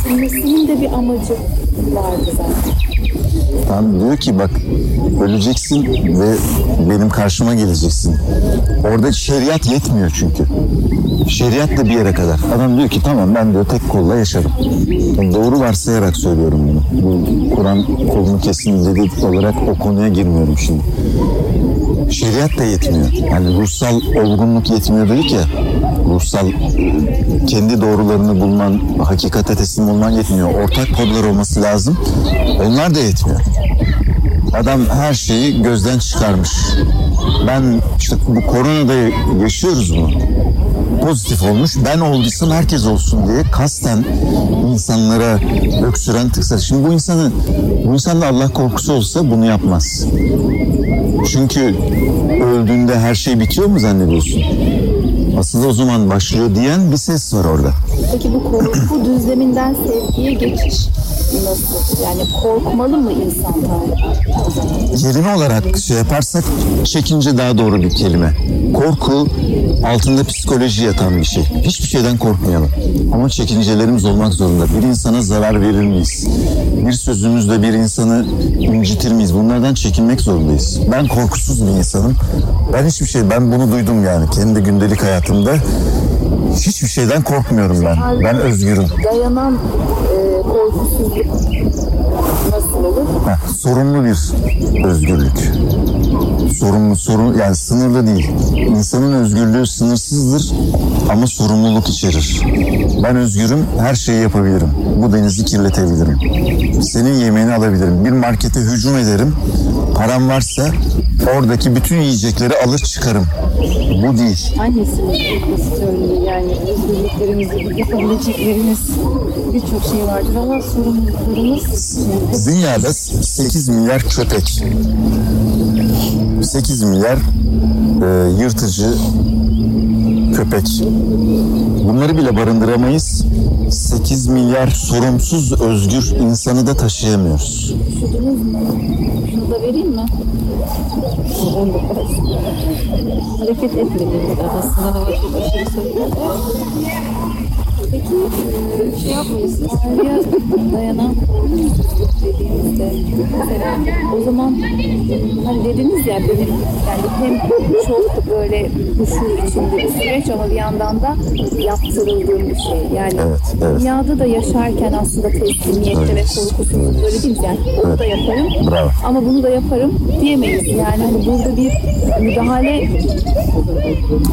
Öğretilmesinin de bir amacı vardı zaten. Tanrı diyor ki bak öleceksin ve benim karşıma geleceksin. Orada şeriat yetmiyor çünkü. Şeriat da bir yere kadar. Adam diyor ki tamam ben diyor tek kolla yaşarım. Yani doğru varsayarak söylüyorum bunu. Bu Kur'an kolunu kesin dedi olarak o konuya girmiyorum şimdi. Şeriat da yetmiyor. Yani ruhsal olgunluk yetmiyor dedik ya. Ruhsal kendi doğrularını bulman, hakikate teslim olman yetmiyor. Ortak kodlar olması lazım. Onlar da yetmiyor. Adam her şeyi gözden çıkarmış. Ben işte bu koronada yaşıyoruz bunu. Pozitif olmuş. Ben olduysam herkes olsun diye kasten insanlara öksüren tıksar. Şimdi bu insanın bu insanda Allah korkusu olsa bunu yapmaz. Çünkü öldüğünde her şey bitiyor mu zannediyorsun? Asıl o zaman başlıyor diyen bir ses var orada. Peki bu korku düzleminden sevgiye geçiş nasıl? Yani korkmalı mı insan? Kelime olarak şey yaparsak çekince daha doğru bir kelime. Korku altında psikoloji yatan bir şey. Hiçbir şeyden korkmayalım. Ama çekincelerimiz olmak zorunda. Bir insana zarar verir miyiz? Bir sözümüzle bir insanı incitir miyiz? Bunlardan çekinmek zorundayız. Ben korkusuz bir insanım. Ben hiçbir şey, ben bunu duydum yani kendi gündelik hayatımda. Hiçbir şeyden korkmuyorum ben. Ben özgürüm. Dayanan e, olur? Heh, sorumlu bir özgürlük. Sorumlu, sorun yani sınırlı değil. İnsanın özgürlüğü sınırsızdır ama sorumluluk içerir. Ben özgürüm, her şeyi yapabilirim. Bu denizi kirletebilirim. Senin yemeğini alabilirim. Bir markete hücum ederim. Param varsa oradaki bütün yiyecekleri alır çıkarım. Bu değil. Korkusu söylüyor. Yani özgürlüklerimizi yapabileceklerimiz birçok şey vardır ama Dünyada 8 milyar köpek. 8 milyar e, yırtıcı köpek. Bunları bile barındıramayız. 8 milyar sorumsuz özgür insanı da taşıyamıyoruz. Şunu da vereyim mi? Da. Hareket etmediğiniz aslında hava çok şey yapmıyorsunuz. Tanrı'ya dayanan mesela o zaman hani dediniz ya benim yani hem çok böyle huşu içinde bir süreç ama bir yandan da yaptırıldığım bir şey. Yani Evet, evet. dünyada da yaşarken aslında teslimiyette ve korkusuzluk böyle değil mi? Yani onu da yaparım Bravo. ama bunu da yaparım diyemeyiz. Yani hani burada bir müdahale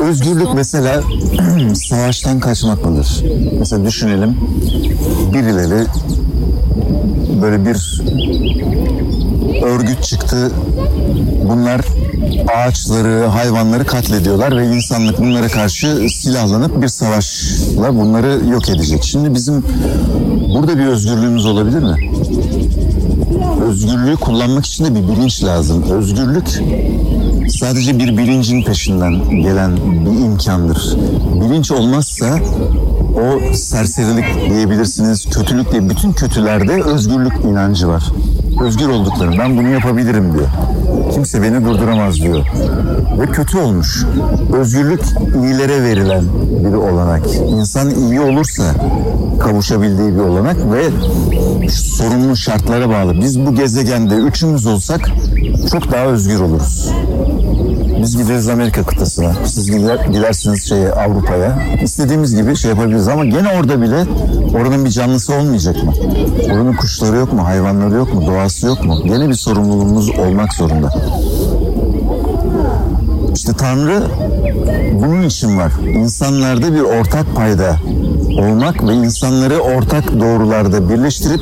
Özgürlük mesela savaştan kaçmak mıdır? Mesela düşünelim birileri böyle bir örgüt çıktı. Bunlar ağaçları, hayvanları katlediyorlar ve insanlık bunlara karşı silahlanıp bir savaşla bunları yok edecek. Şimdi bizim burada bir özgürlüğümüz olabilir mi? Özgürlüğü kullanmak için de bir bilinç lazım. Özgürlük sadece bir bilincin peşinden gelen bir imkandır. Bilinç olmazsa o serserilik diyebilirsiniz, kötülük diye bütün kötülerde özgürlük inancı var. Özgür olduklarım, ben bunu yapabilirim diyor. Kimse beni durduramaz diyor. Ve kötü olmuş. Özgürlük iyilere verilen bir olanak. İnsan iyi olursa kavuşabildiği bir olanak ve sorumlu şartlara bağlı. Biz bu gezegende üçümüz olsak çok daha özgür oluruz. Biz gideriz Amerika kıtasına. Siz gider, gidersiniz şeye Avrupa'ya. İstediğimiz gibi şey yapabiliriz ama gene orada bile oranın bir canlısı olmayacak mı? Oranın kuşları yok mu? Hayvanları yok mu? Doğası yok mu? Gene bir sorumluluğumuz olmak zorunda. İşte Tanrı bunun için var. İnsanlarda bir ortak payda olmak ve insanları ortak doğrularda birleştirip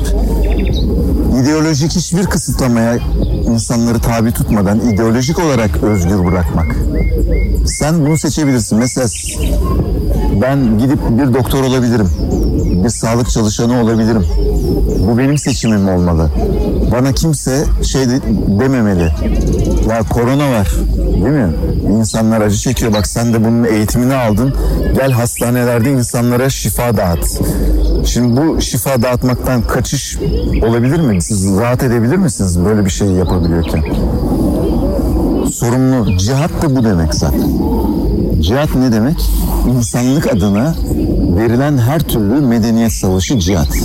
ideolojik hiçbir kısıtlamaya insanları tabi tutmadan ideolojik olarak özgür bırakmak. Sen bunu seçebilirsin. Mesela ben gidip bir doktor olabilirim. Bir sağlık çalışanı olabilirim. Bu benim seçimim olmalı. Bana kimse şey de- dememeli. Ya korona var. Değil mi? İnsanlar acı çekiyor. Bak sen de bunun eğitimini aldın. Gel hastanelerde insanlara şifa dağıt. Şimdi bu şifa dağıtmaktan kaçış olabilir mi? Siz rahat edebilir misiniz böyle bir şey yapabiliyorken? Sorumlu. Cihat da bu demek zaten. Cihat ne demek? insanlık adına verilen her türlü medeniyet savaşı cihat.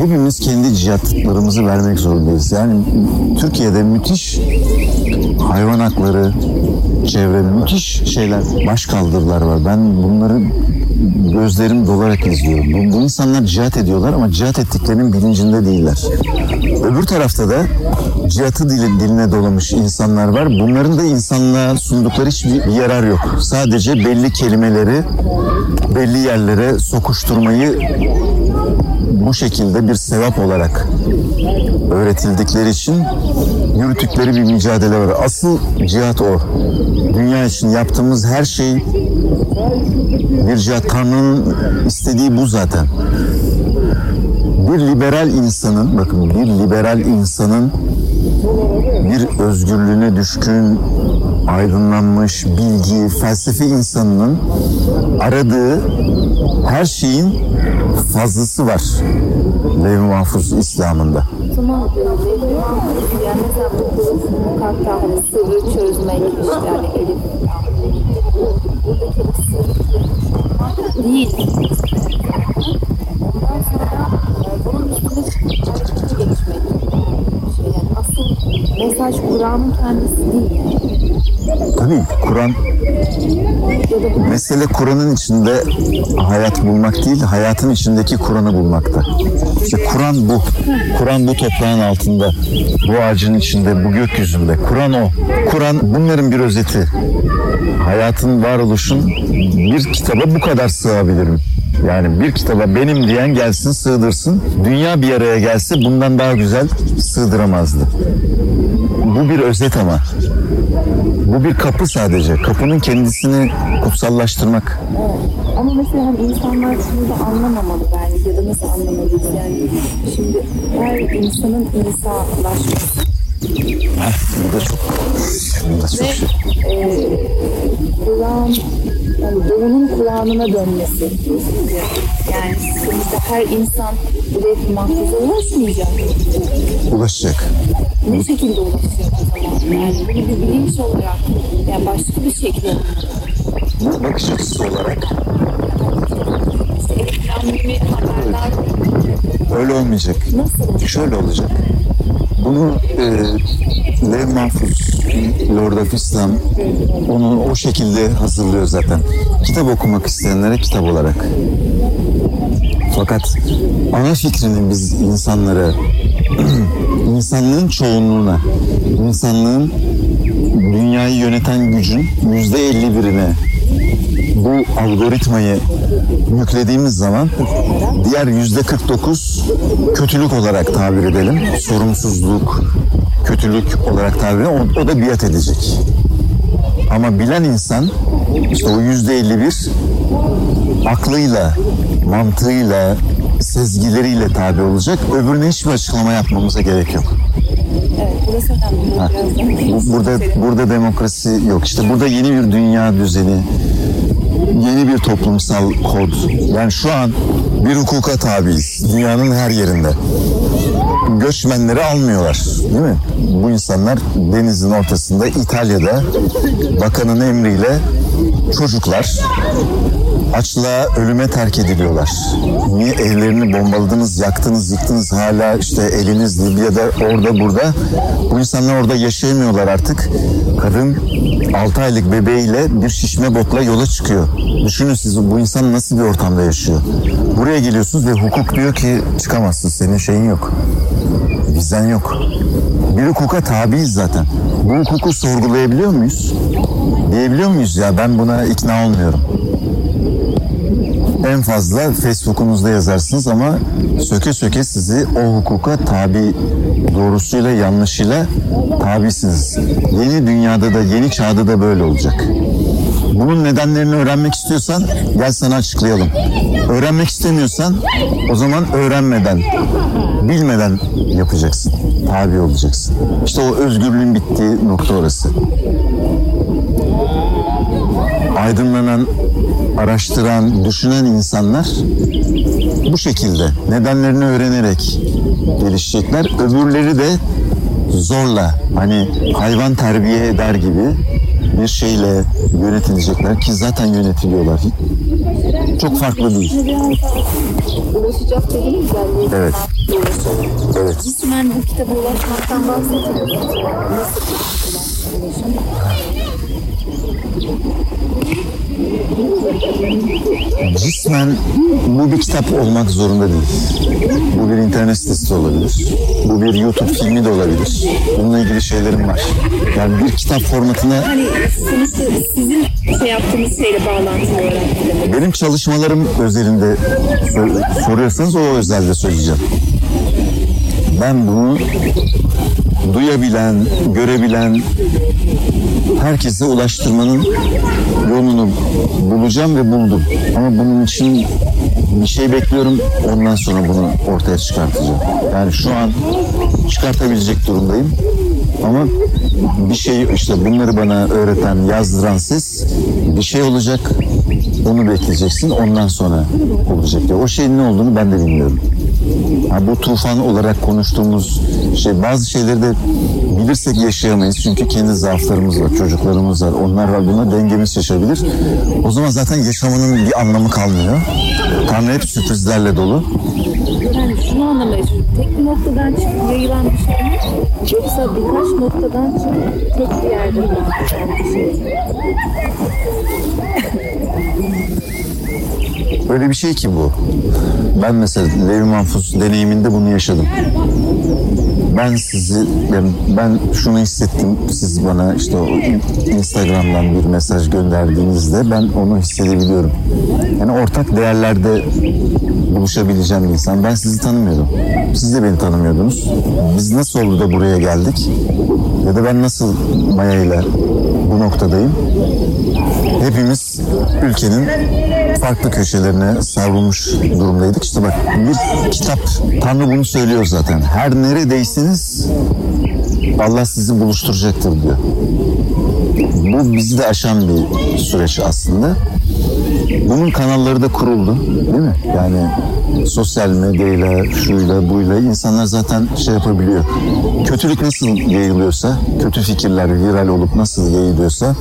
Hepimiz kendi cihatlarımızı vermek zorundayız. Yani Türkiye'de müthiş hayvan hakları, çevre müthiş şeyler, baş kaldırılar var. Ben bunları gözlerim dolarak izliyorum. Bu, bu insanlar cihat ediyorlar ama cihat ettiklerinin bilincinde değiller. Öbür tarafta da cihatı dili, diline dolamış insanlar var. Bunların da insanlığa sundukları hiçbir bir yarar yok. Sadece belli kelimeleri belli yerlere sokuşturmayı bu şekilde bir sevap olarak öğretildikleri için yürüttükleri bir mücadele var. Asıl cihat o. Dünya için yaptığımız her şey bir cihat. Tanrı'nın istediği bu zaten. Bir liberal insanın, bakın bir liberal insanın bir özgürlüğüne düşkün, aydınlanmış, bilgi, felsefe insanının aradığı her şeyin fazlası var. Lev Mahfuz İslam'ında. E, yani mesela bu hani sırrı çözmek işte hani elif buradaki o sırrı değil. Ondan sonra bunun üstüne harekete geçmek. Şey yani asıl mesaj Kur'an'ın kendisi değil. Tabii Kur'an Mesele Kur'an'ın içinde hayat bulmak değil, hayatın içindeki Kur'an'ı bulmakta. İşte Kur'an bu. Kur'an bu toprağın altında, bu ağacın içinde, bu gökyüzünde. Kur'an o. Kur'an bunların bir özeti. Hayatın, varoluşun bir kitaba bu kadar sığabilir mi? Yani bir kitaba benim diyen gelsin sığdırsın. Dünya bir araya gelse bundan daha güzel sığdıramazdı. Bu bir özet ama. Bu bir kapı sadece. Kapının kendisini kutsallaştırmak. Ama mesela hani insanlar şunu da anlamamalı bence ya da nasıl anlamalıyız yani şimdi her insanın insanlaşması Heh, bu da çok, bu da çok ve şey. e, Kur'an yani doğunun Kur'an'ına dönmesi yani sonuçta her insan bu lef mahfuza ulaşmayacak. Ulaşacak. Ne şekilde ulaşacak o zaman? Yani bunu bir bilinç olarak yani başka bir şekilde Bu bakış açısı olarak işte ekranlı haberler öyle olmayacak. nasıl Şöyle olacak. Bunu e, Lev Mahfuz, Lord of Islam onu o şekilde hazırlıyor zaten. Kitap okumak isteyenlere kitap olarak. Fakat ana fikrinin biz insanlara, insanlığın çoğunluğuna, insanlığın dünyayı yöneten gücün yüzde elli birine bu algoritmayı yüklediğimiz zaman diğer yüzde 49 kötülük olarak tabir edelim. Sorumsuzluk, kötülük olarak tabir edelim. O, o da biat edecek. Ama bilen insan işte o yüzde 51 aklıyla, mantığıyla, sezgileriyle tabi olacak. Öbürüne hiçbir açıklama yapmamıza gerek yok. Evet. Ha, Burada burada demokrasi yok. İşte burada yeni bir dünya düzeni, yeni bir toplumsal kod. Yani şu an bir hukuka tabiiz. Dünyanın her yerinde. Göçmenleri almıyorlar, değil mi? Bu insanlar denizin ortasında İtalya'da bakanın emriyle çocuklar açlığa ölüme terk ediliyorlar. Niye evlerini bombaladınız, yaktınız, yıktınız hala işte eliniz Libya'da orada burada. Bu insanlar orada yaşayamıyorlar artık. Kadın 6 aylık bebeğiyle bir şişme botla yola çıkıyor. Düşünün siz bu insan nasıl bir ortamda yaşıyor. Buraya geliyorsunuz ve hukuk diyor ki çıkamazsın senin şeyin yok. Vizen yok. Bir hukuka tabiiz zaten. Bu hukuku sorgulayabiliyor muyuz? Diyebiliyor muyuz ya ben buna ikna olmuyorum. En fazla Facebook'unuzda yazarsınız ama söke söke sizi o hukuka tabi doğrusuyla yanlışıyla tabisiniz. Yeni dünyada da yeni çağda da böyle olacak. Bunun nedenlerini öğrenmek istiyorsan gel sana açıklayalım. Öğrenmek istemiyorsan o zaman öğrenmeden, bilmeden yapacaksın. Tabi olacaksın. İşte o özgürlüğün bittiği nokta orası. Aydınlanan, araştıran, düşünen insanlar bu şekilde nedenlerini öğrenerek gelişecekler. Öbürleri de zorla hani hayvan terbiye eder gibi bir şeyle yönetilecekler ki zaten yönetiliyorlar. Çok farklı değil. Ulaşacak. Evet. Evet. Cismen bu kitaba ulaşmaktan bahsediyorsunuz. Nasıl? Cismen bu bir kitap olmak zorunda değil. Bu bir internet sitesi de olabilir. Bu bir YouTube filmi de olabilir. Bununla ilgili şeylerim var. Yani bir kitap formatına Hani sonuçta sizin şey yaptığınız şeyle bağlantılı olarak benim çalışmalarım özelinde sor- soruyorsanız o özelde söyleyeceğim. Ben bunu duyabilen, görebilen herkese ulaştırmanın yolunu bulacağım ve buldum. Ama bunun için bir şey bekliyorum. Ondan sonra bunu ortaya çıkartacağım. Yani şu an çıkartabilecek durumdayım. Ama bir şey işte bunları bana öğreten, yazdıran siz bir şey olacak. Onu bekleyeceksin. Ondan sonra olacak. Ya o şeyin ne olduğunu ben de bilmiyorum. Ha, bu tufan olarak konuştuğumuz şey bazı şeyleri de bilirsek yaşayamayız. Çünkü kendi zaaflarımız var, çocuklarımız var. Onlar var buna dengemiz şaşabilir. O zaman zaten yaşamanın bir anlamı kalmıyor. Tanrı hep sürprizlerle dolu. Yani şunu anlamaya çalışıyorum. Tek bir noktadan çıkıp yayılan bir şey mi? Yoksa birkaç noktadan çıkıp tek bir yerde bir şey mi? Böyle bir şey ki bu. Ben mesela Levi Manfuz deneyiminde bunu yaşadım. Ben sizi, yani ben şunu hissettim. Siz bana işte o Instagram'dan bir mesaj gönderdiğinizde ben onu hissedebiliyorum. Yani ortak değerlerde buluşabileceğim bir insan. Ben sizi tanımıyordum. Siz de beni tanımıyordunuz. Biz nasıl oldu da buraya geldik? Ya da ben nasıl Maya ile bu noktadayım? Hepimiz ülkenin farklı köşelerine savrulmuş durumdaydık. İşte bak bir kitap Tanrı bunu söylüyor zaten. Her neredeyseniz Allah sizi buluşturacaktır diyor. Bu bizi de aşan bir süreç aslında. Bunun kanalları da kuruldu değil mi? Yani sosyal medyayla, şuyla, buyla insanlar zaten şey yapabiliyor. Kötülük nasıl yayılıyorsa, kötü fikirler viral olup nasıl yayılıyorsa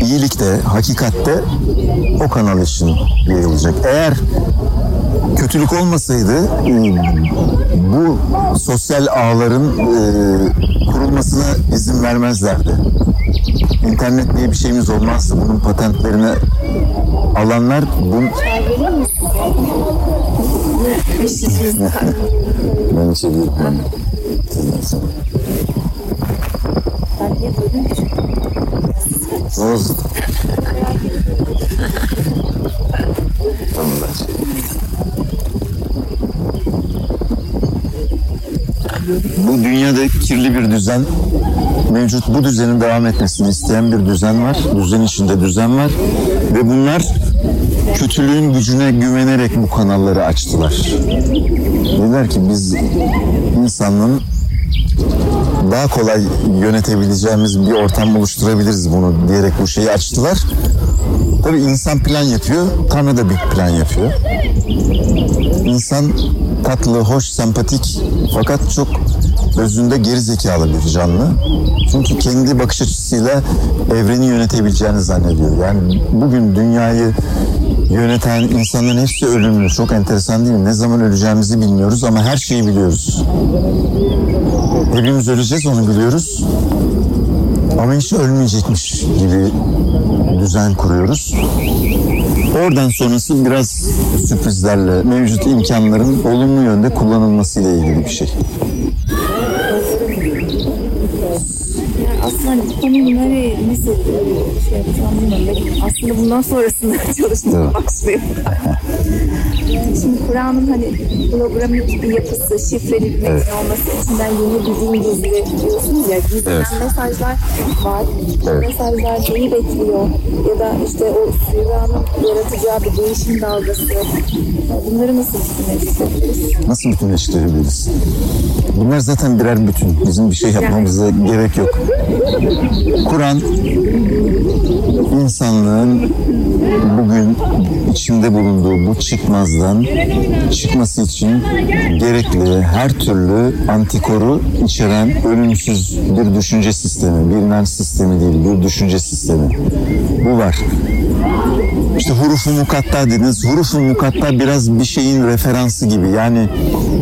iyilik de, hakikat de o kanal için yayılacak. Eğer kötülük olmasaydı e, bu sosyal ağların e, kurulmasına izin vermezlerdi. İnternet diye bir şeyimiz olmazdı. Bunun patentlerini alanlar bunu... içebilirim. Ben. Sizden sonra. Ben niye oldu? tamam. Bu dünyada kirli bir düzen mevcut. Bu düzenin devam etmesini isteyen bir düzen var. Düzen içinde düzen var. Ve bunlar kötülüğün gücüne güvenerek bu kanalları açtılar. Dediler ki biz insanlığın daha kolay yönetebileceğimiz bir ortam oluşturabiliriz bunu diyerek bu şeyi açtılar. Tabii insan plan yapıyor, Tanrı da bir plan yapıyor. İnsan tatlı, hoş, sempatik fakat çok özünde geri zekalı bir canlı. Çünkü kendi bakış açısıyla evreni yönetebileceğini zannediyor. Yani bugün dünyayı yöneten insanların hepsi ölümlü. Çok enteresan değil mi? Ne zaman öleceğimizi bilmiyoruz ama her şeyi biliyoruz. Hepimiz öleceğiz onu biliyoruz. Ama hiç ölmeyecekmiş gibi düzen kuruyoruz. Oradan sonrası biraz sürprizlerle mevcut imkanların olumlu yönde kullanılmasıyla ilgili bir şey. Hani bu konuyu nereye nasıl şey yapacağım bilmiyorum. Aslında bundan sonrasında çalışmaya başlıyorum. Şimdi Kur'an'ın hani hologramik yapısı, şifreli bir metin olması içinden yeni bir din gizli diyorsunuz ya. Gizlenen Evet. mesajlar var. Evet. mesajlar neyi bekliyor? Ya da işte o Sürya'nın yaratacağı bir değişim dalgası. Bunları nasıl düşünebiliriz? Nasıl bütünleştirebiliriz? Bunlar zaten birer bütün. Bizim bir şey yapmamıza gerek yok. Kur'an insanlığın bugün içinde bulunduğu bu çıkmazdan çıkması için gerekli her türlü antikoru içeren ölümsüz bir düşünce sistemi, bir inanç sistemi değil, bir düşünce sistemi. Bu var. İşte hurufu mukatta dediniz. Hurufu mukatta biraz bir şeyin referansı gibi. Yani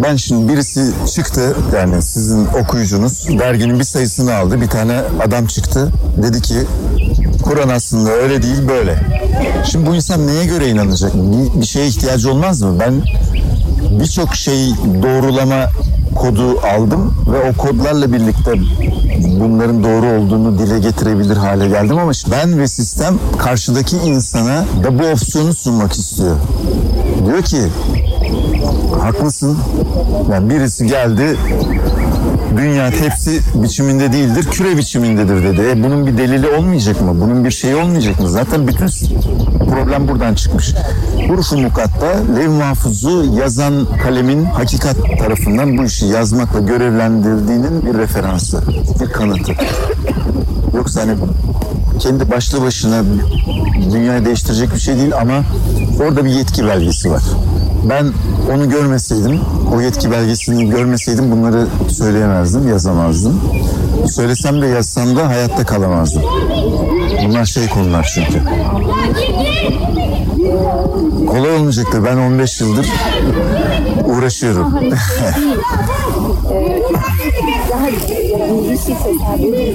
ben şimdi birisi çıktı yani sizin okuyucunuz derginin bir sayısını aldı. Bir tane adam çıktı. Dedi ki Kur'an aslında öyle değil böyle. Şimdi bu insan neye göre inanacak? Bir, bir şeye ihtiyacı olmaz mı? Ben birçok şey doğrulama kodu aldım ve o kodlarla birlikte bunların doğru olduğunu dile getirebilir hale geldim ama ben ve sistem karşıdaki insana da bu opsiyonu sunmak istiyor. Diyor ki haklısın. Yani birisi geldi dünya tepsi biçiminde değildir, küre biçimindedir dedi. E bunun bir delili olmayacak mı? Bunun bir şeyi olmayacak mı? Zaten bütün problem buradan çıkmış. Hurufu mukatta lev mahfuzu yazan kalemin hakikat tarafından bu işi yazmakla görevlendirdiğinin bir referansı, bir kanıtı. Yoksa hani kendi başlı başına dünyayı değiştirecek bir şey değil ama orada bir yetki belgesi var. Ben onu görmeseydim, o yetki belgesini görmeseydim bunları söyleyemezdim, yazamazdım. Söylesem de yazsam da hayatta kalamazdım. Bunlar şey konular çünkü. Kolay olmayacaktır. Ben 15 yıldır uğraşıyorum. Hani. Ee, daha yani bir şey?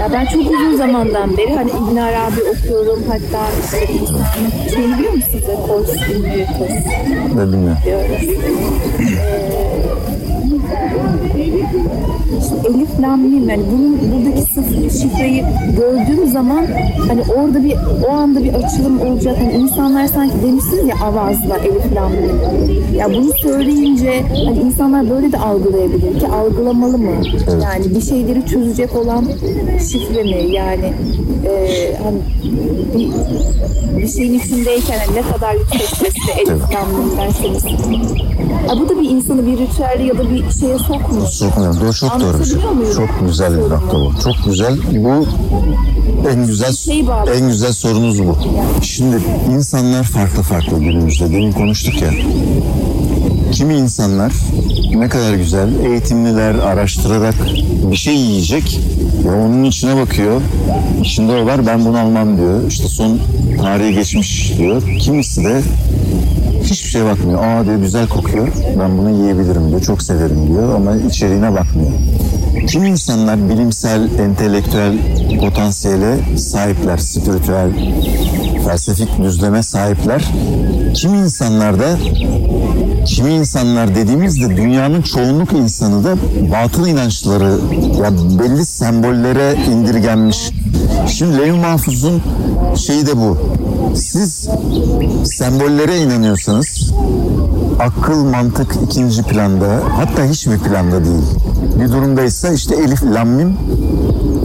Ya ben çok uzun zamandan beri hani İbn Arabi okuyorum hatta işte şey biliyor musun size? Kos, İbn Kos Ne bilmiyorum. İşte Elif Lam Mim yani bunun buradaki sıfır şifreyi gördüğüm zaman hani orada bir o anda bir açılım olacak. Hani insanlar sanki demişsiniz ya avazla Elif Lam Mim. Ya bunu söyleyince hani insanlar böyle de algılayabilir ki algılamalı mı? Yani bir şeyleri çözecek olan şifre mi? Yani e, hani bir, bir şeyin içindeyken hani ne kadar yüksek sesle Elif Lam Mim derseniz. Ya bu da bir insanı bir ritüel ya da bir şeye sokmuyor. Sokmuyorum. Doğru, çok doğru bir şey. Muyum? Çok güzel bir nokta bu. Çok güzel. Bu en güzel bağlı. en güzel sorunuz bu. Şimdi insanlar farklı farklı günümüzde. Demin konuştuk ya. Kimi insanlar ne kadar güzel eğitimliler araştırarak bir şey yiyecek ve onun içine bakıyor. İçinde o var ben bunu almam diyor. İşte son tarihi geçmiş diyor. Kimisi de hiçbir şeye bakmıyor. Aa diyor güzel kokuyor. Ben bunu yiyebilirim diyor. Çok severim diyor ama içeriğine bakmıyor. Kim insanlar bilimsel, entelektüel potansiyele sahipler, spiritüel, felsefik düzleme sahipler. Kim insanlar da kimi insanlar dediğimizde dünyanın çoğunluk insanı da batıl inançları ya belli sembollere indirgenmiş. Şimdi Levh Mahfuz'un şeyi de bu. Siz sembollere inanıyorsanız akıl mantık ikinci planda hatta hiçbir planda değil. Bir durumdaysa işte Elif Lammim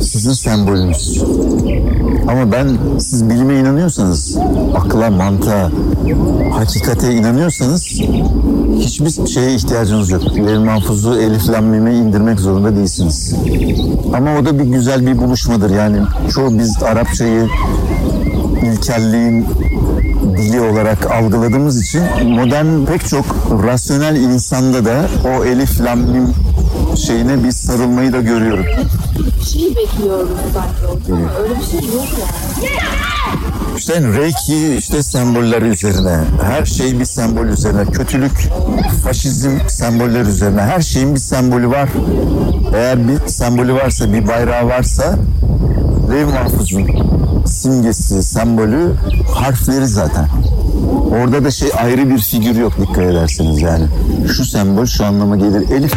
sizin sembolünüz. Ama ben siz bilime inanıyorsanız, akla, mantığa, hakikate inanıyorsanız hiçbir şeye ihtiyacınız yok. Levh mahfuzu Elif Lammim'e indirmek zorunda değilsiniz. Ama o da bir güzel bir buluşmadır. Yani çoğu biz Arapçayı ilkelliğin dili olarak algıladığımız için modern pek çok rasyonel insanda da o elif lam mim şeyine biz sarılmayı da görüyorum. Bir şey bekliyoruz sanki ama öyle bir şey yok yani. İşte Reiki işte semboller üzerine. Her şey bir sembol üzerine. Kötülük, faşizm semboller üzerine. Her şeyin bir sembolü var. Eğer bir sembolü varsa, bir bayrağı varsa Lev Mahfuz'un simgesi, sembolü harfleri zaten. Orada da şey ayrı bir figür yok dikkat ederseniz yani. Şu sembol şu anlama gelir. Elif